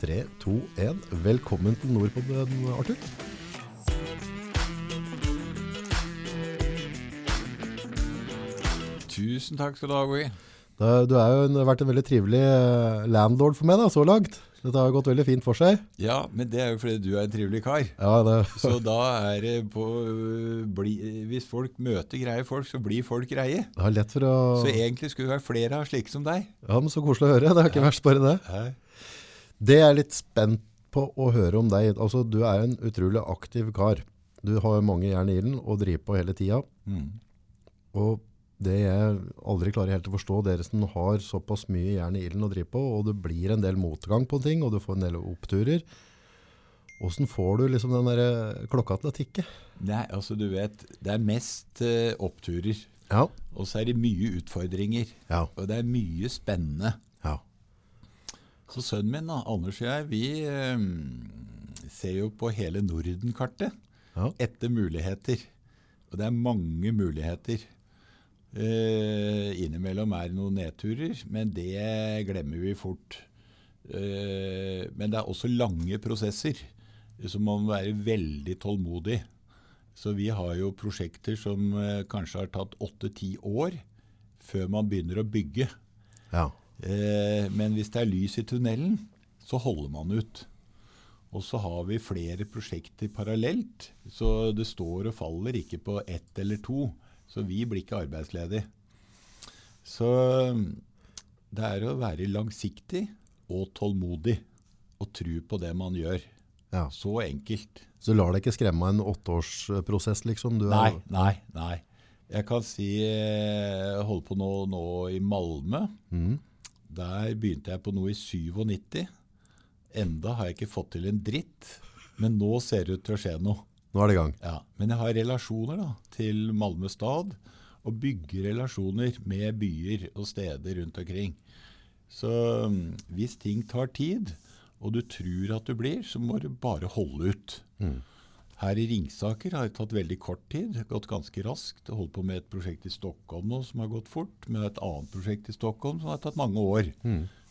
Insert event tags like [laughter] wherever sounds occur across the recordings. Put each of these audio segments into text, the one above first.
3, 2, 1. Velkommen til Nordpodden, Arthur. Tusen takk skal du ha, Gui. Du har jo en, vært en veldig trivelig eh, landlord for meg da, så langt. Dette har gått veldig fint for seg. Ja, men det er jo fordi du er en trivelig kar. Ja, det, Så da er det på øh, bli, Hvis folk møter greie folk, så blir folk greie. det er lett for å... Så egentlig skulle det vært flere av slike som deg. Ja, men så koselig å høre. Det er ikke verst bare det. Det jeg er litt spent på å høre om deg. Altså, du er en utrolig aktiv kar. Du har mange jern i ilden og driver på hele tida. Mm. Og det jeg aldri klarer helt å forstå, dere som har såpass mye jern i ilden å drive på, og det blir en del motgang på ting, og du får en del oppturer. Hvordan får du liksom den der eh, klokka til å tikke? Nei, altså du vet, det er mest uh, oppturer. Ja. Og så er det mye utfordringer. Ja. Og det er mye spennende. Så sønnen min, da, Anders og jeg, vi øh, ser jo på hele Norden-kartet Ja. etter muligheter. Og det er mange muligheter. Eh, innimellom er det noen nedturer, men det glemmer vi fort. Eh, men det er også lange prosesser, så man må være veldig tålmodig. Så vi har jo prosjekter som eh, kanskje har tatt åtte-ti år før man begynner å bygge. Ja. Eh, men hvis det er lys i tunnelen, så holder man ut. Og så har vi flere prosjekter parallelt, så det står og faller ikke på ett eller to. Så vi blir ikke arbeidsledige. Så det er å være langsiktig og tålmodig og tro på det man gjør. ja. Så enkelt. Så du lar deg ikke skremme av en åtteårsprosess, liksom? Du er, Nei, nei, nei. Jeg kan si jeg holder på nå, nå i Malmö. Mhm. Der begynte jeg på noe i 97. Enda har jeg ikke fått til en dritt, men nå ser det ut til å skje noe. Nå er det i gang. Ja, men jeg har relasjoner da, til Malmö stad, og bygger relasjoner med byer og steder rundt omkring. Så mm, hvis ting tar tid, og du tror at du blir, så må du bare holde ut. Her i Ringsaker har det tatt veldig kort tid, gått ganske raskt. Holdt på med et prosjekt i Stockholm nå som har gått fort, med et annet prosjekt i Stockholm som har tatt mange år.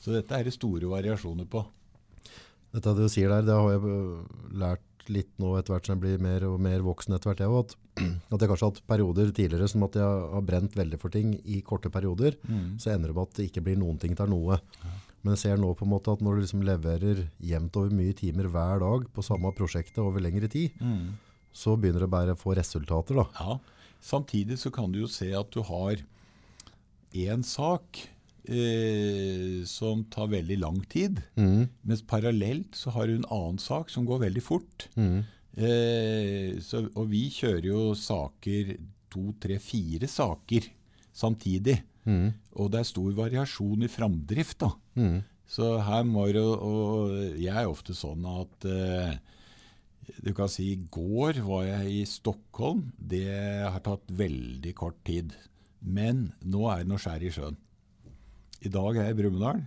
Så dette er det store variasjoner på. Dette du sier der, det har jeg lært litt nå etter hvert som jeg blir mer og mer voksen etter hvert. Jeg, at, [clears throat] at jeg kanskje har hatt perioder tidligere som at jeg har brent veldig for ting i korte perioder, så ender det med at det ikke blir noen ting til noe. Men jeg ser nå på en måte at når du liksom leverer jevnt over mye timer hver dag på samme prosjektet over lengre tid, så begynner det bare å få resultater da. Ja. Samtidig så kan du jo se at du har én sak eh, som tar veldig lang tid, mm. mens parallelt så har du en annen sak som går veldig fort. Mm. Eh, så, og vi kjører jo saker, to, tre, fire saker samtidig. Mm. Og det er stor variasjon i framdrift da. Mm. Så her må det, og jeg er ofte sånn at eh, du kan si i går var jeg i Stockholm. Det har tatt veldig kort tid. Men nå er det noe skjær i sjøen. I dag er jeg i Brumunddal.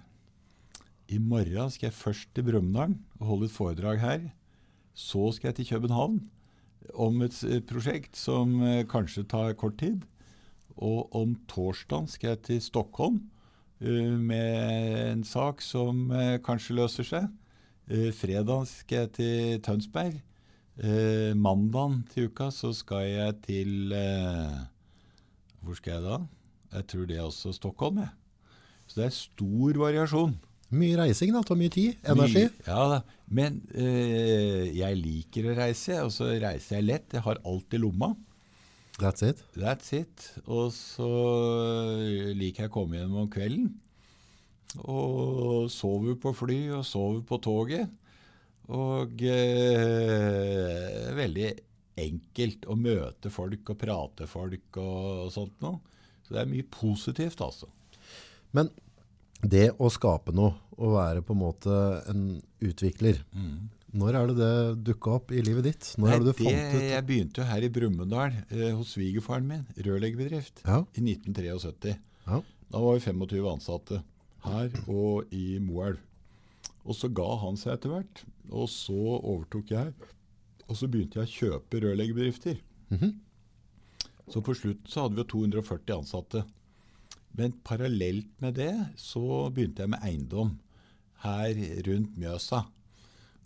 I morgen skal jeg først til Brumunddal og holde et foredrag her. Så skal jeg til København om et prosjekt som eh, kanskje tar kort tid. Og om torsdagen skal jeg til Stockholm eh, med en sak som eh, kanskje løser seg. Eh, fredag skal jeg til Tønsberg. Mandag til uka så skal jeg til Hvor skal jeg da? Jeg tror det er også Stockholm. jeg. Så det er stor variasjon. Mye reising da, tar mye tid, energi. Mye- Ja da. Men eh, jeg liker å reise, og så reiser jeg lett. Jeg har alt i lomma. That's it. That's it. Og så liker jeg å komme hjem om kvelden. Og sover på fly og sover på toget. Og eh, veldig enkelt å møte folk og prate folk og, og sånt noe. Så det er mye positivt, altså. Men det å skape noe, å være på en måte en utvikler, når er det det dukket opp i livet ditt? Når er det du Mm. Nei, ut? Jeg begynte jo her i Brumunddal eh, hos svigerfaren min, rørleggerbedrift, Ja. i 1973. Ja. Da var vi 25 ansatte her og i Moelv. Og så ga han seg etter hvert, og så overtok jeg. Og så begynte jeg å kjøpe rørleggerbedrifter. Mhm. Så på slutten så hadde vi jo 240 ansatte. Men parallelt med det så begynte jeg med eiendom. her rundt Mjøsa.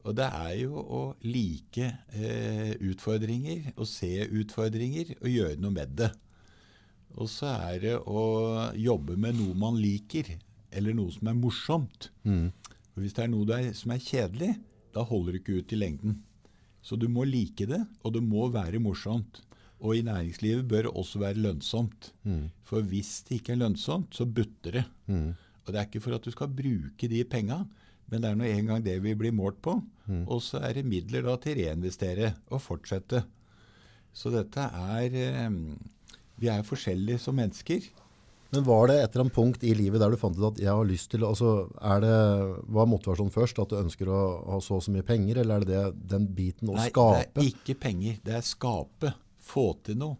Og det er jo å like eh, utfordringer, å se utfordringer og gjøre noe med det. Og så er det å jobbe med noe man liker, eller noe som er morsomt. Mm. For Hvis det er noe der som er kjedelig, da holder du ikke ut i lengden. Så du må like det, og det må være morsomt. Og i næringslivet bør det også være lønnsomt. Mm. For hvis det ikke er lønnsomt, så butter det. Mm. Og det er ikke for at du skal bruke de penga, men det er nå en gang det vi blir målt på. Og så er det midler da til reinvestere og fortsette. Så dette er eh, Vi er forskjellige som mennesker. Men var det et eller annet punkt i livet der du fant ut at jeg har lyst til altså er det, Var motivasjonen først? At du ønsker å ha så og så mye penger, eller er det, det den biten å Nei, skape? det er ikke penger. Det er skape. Få til noe.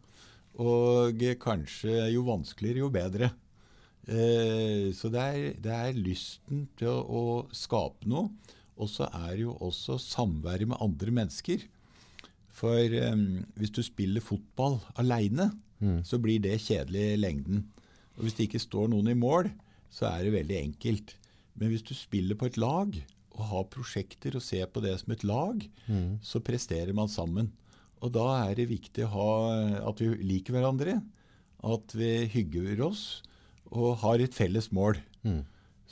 Og kanskje jo vanskeligere, jo bedre. Eh, så det er, det er lysten til å, å skape noe. Og så er det jo også samværet med andre mennesker. For um, hvis du spiller fotball aleine, så blir det kjedelig i lengden. Og hvis det ikke står noen i mål, så er det veldig enkelt. Men hvis du spiller på et lag og har prosjekter og ser på det som et lag, så presterer man sammen. Og da er det viktig ha, at vi liker hverandre, at vi hygger oss og har et felles mål.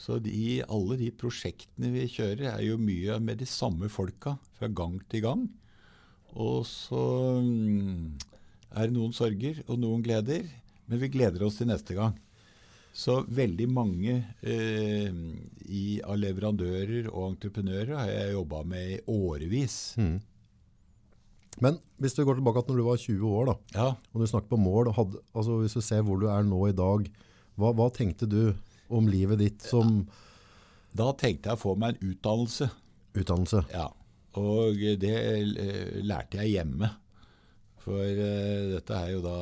Så de, alle de prosjektene vi kjører, er jo mye med de samme folka fra gang til gang. Og så mm, er det noen sorger og noen gleder, men vi gleder oss til neste gang. Så veldig mange eh, i, av leverandører og entreprenører har jeg jobba med i årevis. Men hvis du går tilbake til når du var 20 år, da, Ja, og du snakker på mål, hadde, altså hvis du ser hvor du er nå i dag, hva, hva tenkte du om livet ditt som Da tenkte jeg å få meg en utdannelse. utdannelse? Ja, Og det eh, lærte jeg hjemme. For uh, dette er jo da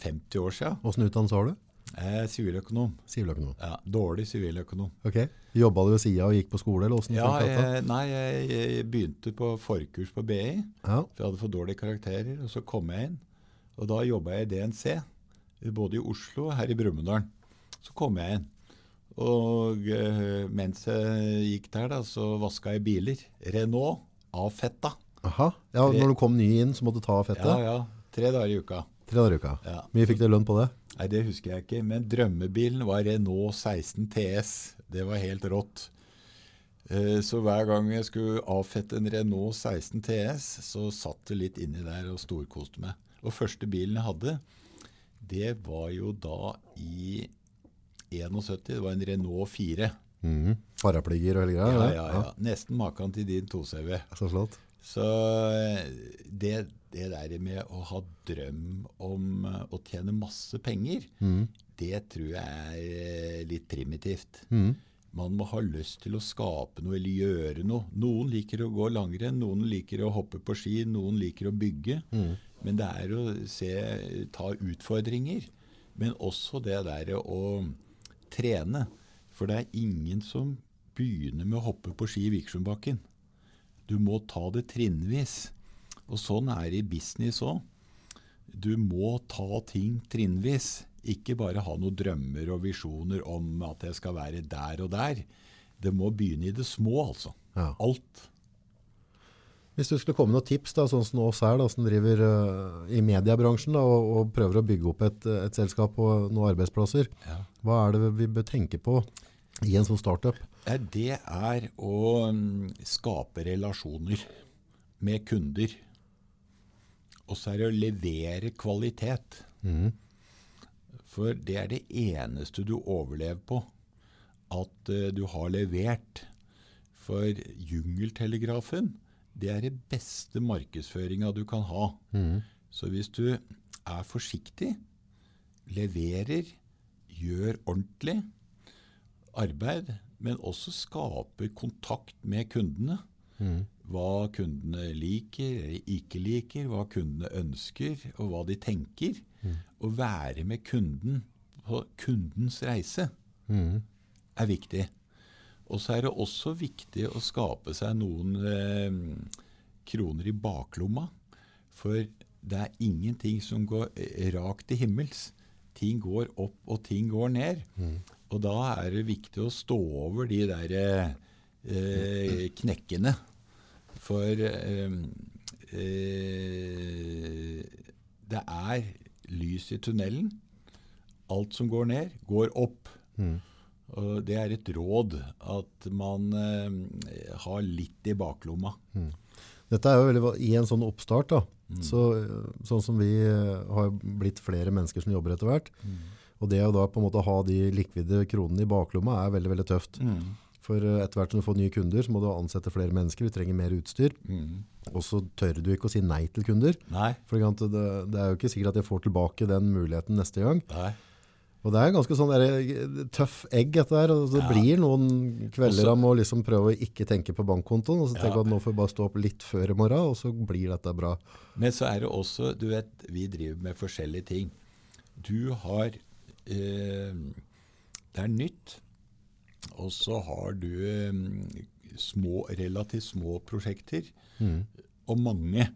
50 år siden. Hvordan utdannelse har du? Jeg er siviløkonom. Siviløkonom. Ja, Dårlig siviløkonom. Ok. Jobba du ved sida og gikk på skole, eller hvordan Ja, jeg, nei, jeg, jeg begynte på forkurs på BI. Ja. For jeg hadde for dårlige karakterer. Og så kom jeg inn. Og da jobba jeg i DNC, både i Oslo og her i Brumunddal. Så kom jeg inn. Og eh, mens jeg gikk der, da, så vaska jeg biler. Renault avfetta. Aha. Ja, når du kom ny inn, så måtte du ta av fettet? Ja, ja. Tre dager i uka. Tre dager i uka. Ja. Mye fikk du lønn på det? Nei, det husker jeg ikke. Men drømmebilen var Renault 16 TS. Det var helt rått. Eh, Så hver gang jeg skulle avfette en Renault 16 TS, så satt det litt inni der og storkoste meg. Og første bilen jeg hadde, det var jo da i 71. Det var en Renault 4. Mm. Parapligger og hele greia? Ja, ja, ja, ja. Nesten maken til din 2CV. Så flott. Så eh, det, det der med å ha drøm om eh, å tjene masse penger, mm. det tror jeg er eh, litt primitivt. Mm. Man må ha lyst til å skape noe eller gjøre noe. Noen liker å gå langrenn, noen liker å hoppe på ski, noen liker å bygge. Men det er å se, ta utfordringer. Men også det der å trene. For det er ingen som begynner med å hoppe på ski i Vikersundbakken. Du må ta det trinnvis. Og sånn er det i business òg. Du må ta ting trinnvis. Ikke bare ha noen drømmer og visjoner om at jeg skal være der og der. Det må begynne i det små, altså. Ja. Alt. Hvis du skulle komme med noen tips, da, sånn som oss her, da, som driver uh, i mediebransjen da, og, og prøver å bygge opp et, et selskap og noen arbeidsplasser, Ja. hva er det vi bør tenke på i en sånn startup? Eh, Det er å mm, skape relasjoner med kunder. Og så er det å levere kvalitet. Mm. For det er det eneste du overlever på. At uh, du har levert. For jungeltelegrafen, det er det beste markedsføringa du kan ha. Så hvis du er forsiktig, leverer, gjør ordentlig arbeid, men også skaper kontakt med kundene. Hva kundene liker eller ikke liker, hva kundene ønsker og hva de tenker. Å være med kunden på kundens reise Mhm. er viktig. Og så er det også viktig å skape seg noen eh, kroner i baklomma. For det er ingenting som går eh, rakt til himmels. Ting går opp, og ting går ned. Og da er det viktig å stå over de der eh, knekkene. For eh, eh, det er lys i tunnelen. Alt som går ned, går opp. Og det er et råd at man eh, har litt i baklomma. Dette er jo veldig, i en sånn oppstart da, så, eh, sånn som vi eh, har blitt flere mennesker som jobber etter hvert, og det å da på en måte ha de likvide kronene i baklomma er veldig, veldig tøft. For eh, etter hvert som du får nye kunder, så må du ansette flere mennesker, du trenger mer utstyr, og så tør du ikke å si nei til kunder. Nei. For det, det er jo ikke sikkert at jeg får tilbake den muligheten neste gang. Nei. Og det er ganske sånn der, tøff egg dette her, og det Ja. blir noen kvelder av å liksom prøve å ikke tenke på bankkontoen, og så tenke Ja. at nå får vi bare stå opp litt før i morgen, og så blir dette bra. Men så er det også Du vet, vi driver med forskjellige ting. Du har eh, Det er nytt. Og så har du eh, små, relativt små prosjekter. Og mange.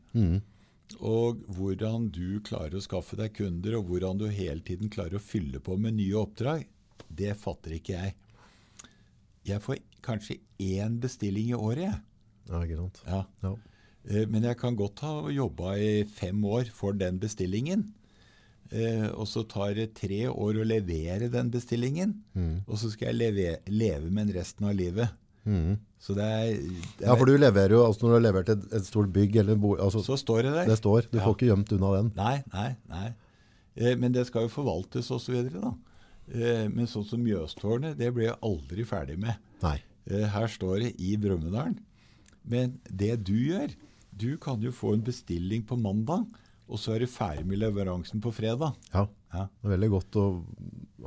Og hvordan du klarer å skaffe deg kunder, og hvordan du hele tiden klarer å fylle på med nye oppdrag, det fatter ikke jeg. Jeg får kanskje én bestilling i året, jeg. Ja, ikke sant? Ja. Ja. Eh, Men jeg kan godt ha jobba i fem år for den bestillingen. Eh, og så tar det tre år å levere den bestillingen. Og så skal jeg leve, leve med den resten av livet. Så det er, Ja, for du leverer jo, altså når du har levert et, et stort bygg, eller bo, altså, Så står det der. det står, du Ja. får ikke gjemt unna den. Nei, nei, nei. Eh, men det skal jo forvaltes osv. Eh, men sånn som Mjøstårnet, det ble jeg aldri ferdig med. Nei. Eh, Her står det i Brumunddal. Men det du gjør Du kan jo få en bestilling på mandag, og så er du ferdig med leveransen på fredag. Ja, Ja, det er veldig godt å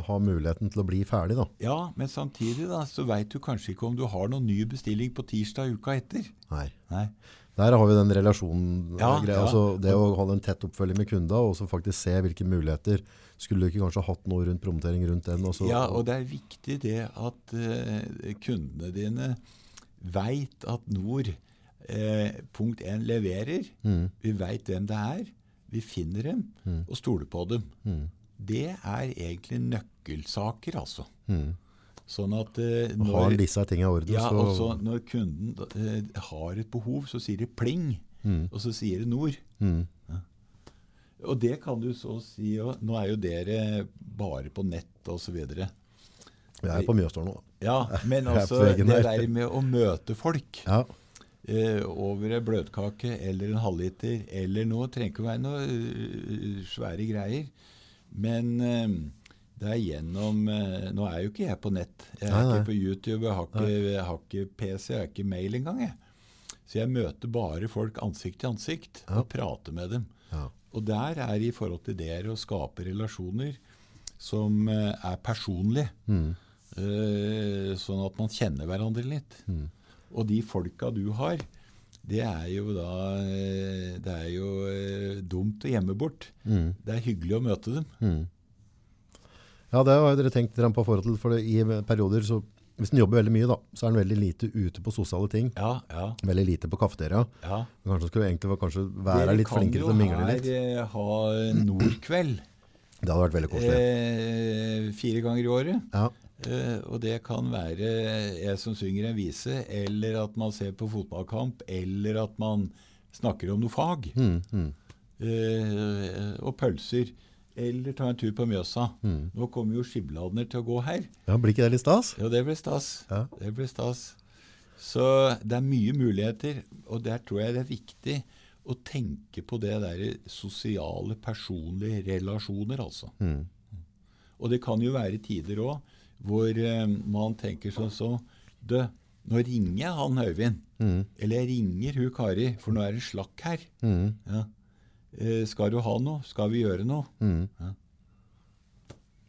ha muligheten til å bli ferdig da. ja men samtidig da, så veit du kanskje ikke om du har noen ny bestilling på tirsdag uka etter. Nei. Nei. Der har vi den relasjonen, Ja, ja. altså det å ha en tett oppfølging med kunder, og så faktisk se hvilke muligheter. Skulle du ikke kanskje hatt noe rundt promotering rundt den? Og så, Ja, og det er viktig det at uh, kundene dine veit at Nord uh, punkt 1 leverer. Vi veit hvem det er. Vi finner dem og stoler på dem. Det er egentlig nøkkelsaker, altså. Sånn at eh, har når, disse tingene i orden, ja, så... også når kunden eh, har et behov, så sier de pling, og så sier det Nord. Mm. Og det kan du så si og Nå er jo dere bare på nett osv. Vi er på Mjøstårnet nå. Ja, men [laughs] også altså det der med å møte folk Ja, eh, over en bløtkake eller en halvliter eller noe, trenger ikke å være noe uh, svære greier. Men eh, det er gjennom eh, Nå er jo ikke jeg på nett. Jeg er Nei, nei. ikke på YouTube, jeg har ikke, jeg har ikke PC, jeg har ikke mail engang. Jeg. Så jeg møter bare folk ansikt til ansikt og prater med dem. ja. Og der er i forhold til dere å skape relasjoner som er personlige. Eh, sånn at man kjenner hverandre litt. Og de folka du har, det er jo da eh, Det er jo eh, dumt å gjemme bort. Det er hyggelig å møte dem. ja, det har dere tenkt på forhold til, for i perioder så hvis en jobber veldig mye da, så er en veldig lite ute på sosiale ting. Ja, ja, Veldig lite på kafeteria. ja. Kanskje skulle egentlig kanskje være litt flinkere til å mingle litt. Dere kan jo her eh, ha Nordkveld [clears throat] Det hadde vært veldig koselig. eh, fire ganger i året. Ja, og det kan være jeg som synger en vise, eller at man ser på fotballkamp, eller at man snakker om noe fag. mm, mm. Eh, og pølser. Eller ta en tur på Mjøsa. Nå kommer jo Skibladner til å gå her. ja blir ikke det litt stas? Ja, det blir stas. Ja. Det blir stas. Så det er mye muligheter, og der tror jeg det er viktig å tenke på det der sosiale, personlige relasjoner, altså. Og det kan jo være tider òg hvor eh, man tenker sånn så Du, nå ringer jeg han Øyvind. Eller jeg ringer hun Kari, for nå er det slakk her. Mm. Ja. Eh, skal du ha noe? Skal vi gjøre noe?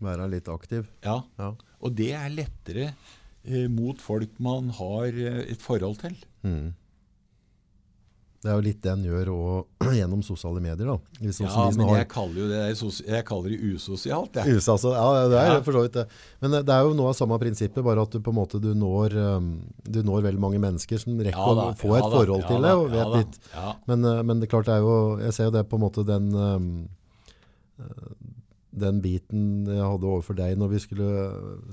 Være litt aktiv. Ja. Ja. Og det er lettere eh, mot folk man har eh, et forhold til. Det er jo litt det en gjør også [clears throat] gjennom sosiale medier da. Hvis Ja, også de men har- jeg kaller jo det jeg kaller det usosialt. Jeg. Altså. Ja, det er Ja. for så vidt det. Men eh, det er jo noe av samme prinsippet, bare at du på en måte du når, um, du når veldig mange mennesker som rekker Ja da, å få ja et da, forhold ja til det, og vet da, litt. ja. Men, eh, men det er klart det er jo, jeg ser jo det på en måte den, um, eh, den biten jeg hadde overfor deg når vi skulle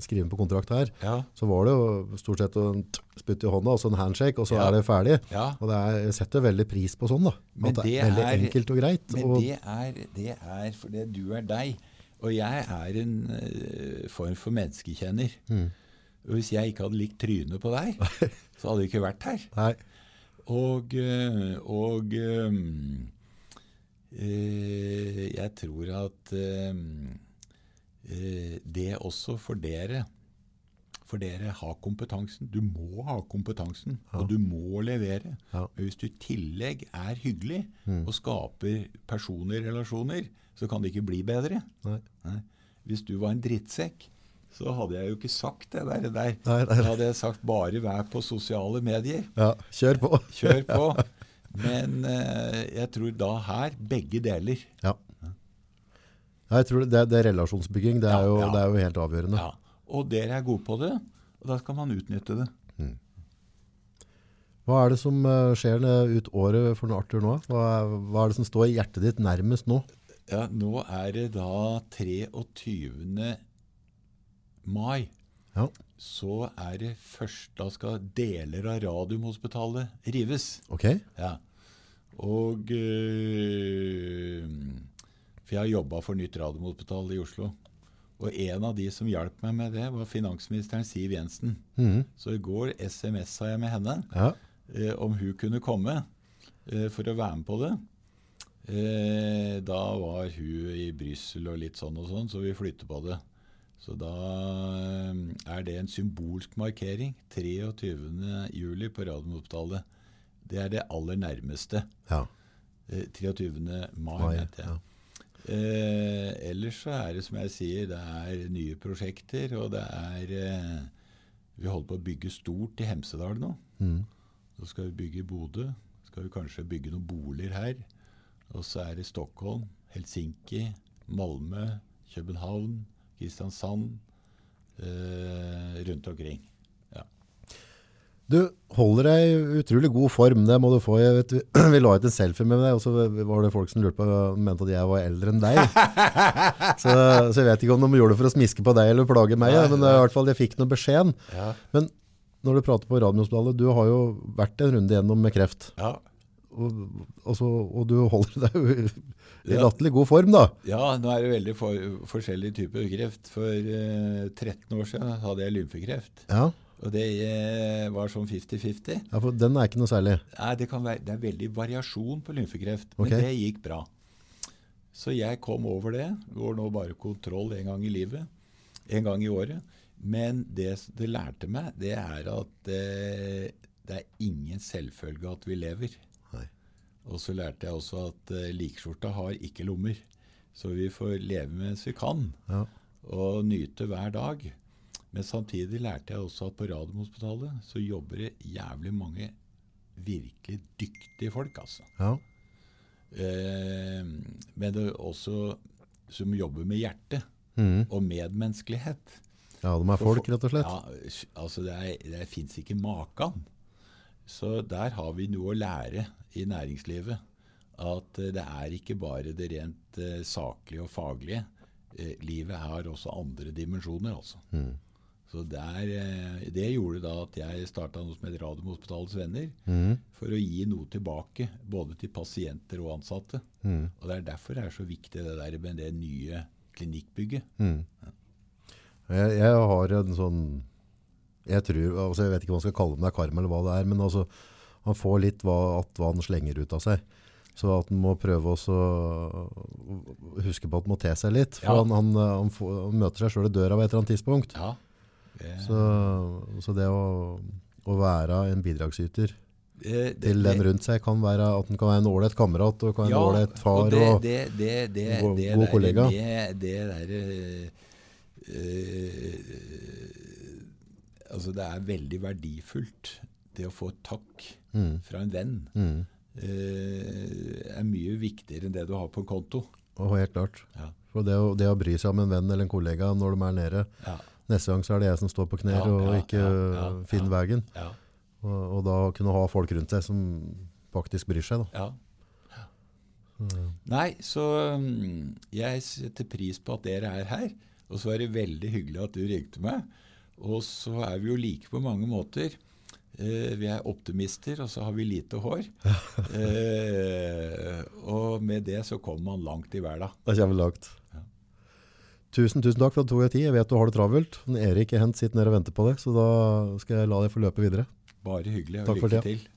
skrive på kontrakt her, Ja. så var det jo stort sett en spytt i hånda, og så en handshake, og så Ja. er det ferdig. ja. Og det er, jeg setter veldig pris på sånn da. Men at det er veldig er- enkelt og greit. Men og, det er, det er fordi du er deg. Og jeg er en uh, form for menneskekjenner. Mm. Og hvis jeg ikke hadde likt trynet på deg, [laughs] så hadde jeg ikke vært her. nei, Og, eh, og eh, jeg tror at eh, eh, det også for dere For dere har kompetansen. Du må ha kompetansen, og du må levere. Ja. Men hvis du i tillegg er hyggelig Mm. og skaper personlige relasjoner, så kan det ikke bli bedre. nei. Nei. Hvis du var en drittsekk, så hadde jeg jo ikke sagt det der. der. Nei, Da hadde jeg sagt bare vær på sosiale medier. Ja, kjør på. Kjør på. [laughs] Men eh, jeg tror da her begge deler. Ja. Ja, Jeg tror det, det er relasjonsbygging, det er, jo, det er jo helt avgjørende. Ja. Og dere er gode på det, og da skal man utnytte det. Hva er det som eh, skjer ut året for Arthur nå? Hva er, hva er det som står i hjertet ditt nærmest nå? Ja, Nå er det da 23. mai. Ja, Så er det først Da skal deler av Radiumhospitalet rives. ok. Ja. Og øh, For jeg har jobba for nytt Radiumhospital i Oslo. Og en av de som hjalp meg med det, var finansministeren Siv Jensen. Mm. Så i går SMS-a jeg med henne Ja, eh, om hun kunne komme eh, for å være med på det. Eh, da var hun i Brussel og litt sånn og sånn, så vi flytter på det. Så da eh, er det en symbolsk markering. 23. juli på Radiumhospitalet. Det er det aller nærmeste. ja. Eh, 23. mai, Mai, mente jeg. ja. Eh, ellers så er det som jeg sier, det er nye prosjekter, og det er eh, Vi holder på å bygge stort i Hemsedal nå. Mm. Så skal vi bygge i Bodø. Skal vi kanskje bygge noen boliger her. Og så er det Stockholm, Helsinki, Malmö, København, Kristiansand. Eh, rundt omkring. Ja. Du holder deg i utrolig god form, det må du få. Jeg vet, vi, la ut en selfie med deg, og så var det folk som lurte på, mente at jeg var eldre enn deg. [laughs] Så, så jeg vet ikke om de gjorde det for å smiske på deg eller plage meg, Nei, men i hvert fall jeg fikk noe beskjeden. Ja. Men når du prater på Radiumhospitalet, du har jo vært en runde gjennom med kreft, ja. Og, altså, og du holder deg i latterlig god form da. Ja, nå er det veldig for, forskjellige typer kreft. For uh, 13 år siden hadde jeg lymfekreft. Ja, Og det uh, var sånn 50-50. ja for den er ikke noe særlig. Nei, det, kan være, det er veldig variasjon på lymfekreft, men Ok. det gikk bra. Så jeg kom over det. Går nå bare kontroll en gang i livet. En gang i året. Men det det lærte meg, det er at uh, det er ingen selvfølge at vi lever. Og så lærte jeg også at uh, likskjorta har ikke lommer. Så vi får leve mens vi kan, Ja. og nyte hver dag. Men samtidig lærte jeg også at på Radiumhospitalet så jobber det jævlig mange virkelig dyktige folk, altså. Ja. Eh, men det er også som jobber med hjerte mm. og medmenneskelighet. ja, de er folk rett og slett. Ja, altså det, er- det fins ikke maken. Så der har vi noe å lære i næringslivet. At eh, det er ikke bare det rent eh, saklige og faglige. Eh, livet har også andre dimensjoner, altså. Mm. Så der, Det gjorde da at jeg starta noe som het Radiumhospitalets venner. mm. For å gi noe tilbake, både til pasienter og ansatte. Mm. Og Det er derfor det er så viktig det der med det nye klinikkbygget. Mhm. Jeg, jeg har en sånn jeg tror, altså jeg vet ikke hva man skal kalle det, om det er karma eller hva det er, men altså, han får litt hva, at hva han slenger ut av seg. Så at han må prøve også å huske på at han må te seg litt. For Ja. han, han, han, får, han møter seg selv i døra ved et eller annet tidspunkt. Ja. Det, Så, så det å, å være en bidragsyter det- det- til den rundt seg kan være at han kan være en ålreit kamerat og kan være en ålreit far. og det, og, det, det, det, god- det god kollega. Det, det derre eh, Altså, det er veldig verdifullt, det å få takk Mm. fra en venn. mm, eh, er mye viktigere enn det du har på en konto. og helt klart. Ja. For det å, det å bry seg om en venn eller en kollega når de er nede, Ja. neste gang så er det jeg som står på knær Ja, og ikke finner ja. veien. Og, og da kunne ha folk rundt seg som faktisk bryr seg. Da. ja. Nei, så mm, jeg setter pris på at dere er her. Og så er det veldig hyggelig at du ringte meg. Og så er vi jo like på mange måter. Eh, vi er optimister, og så har vi lite hår. [laughs] eh, og med det så kommer man langt i hverdag. Det kommer langt. Ja. Tusen, tusen takk for at du tok deg tid. Jeg vet du har det travelt. Erik er hent sitter nede og venter på deg, så da skal jeg la deg få løpe videre. Bare hyggelig. og lykke det. til.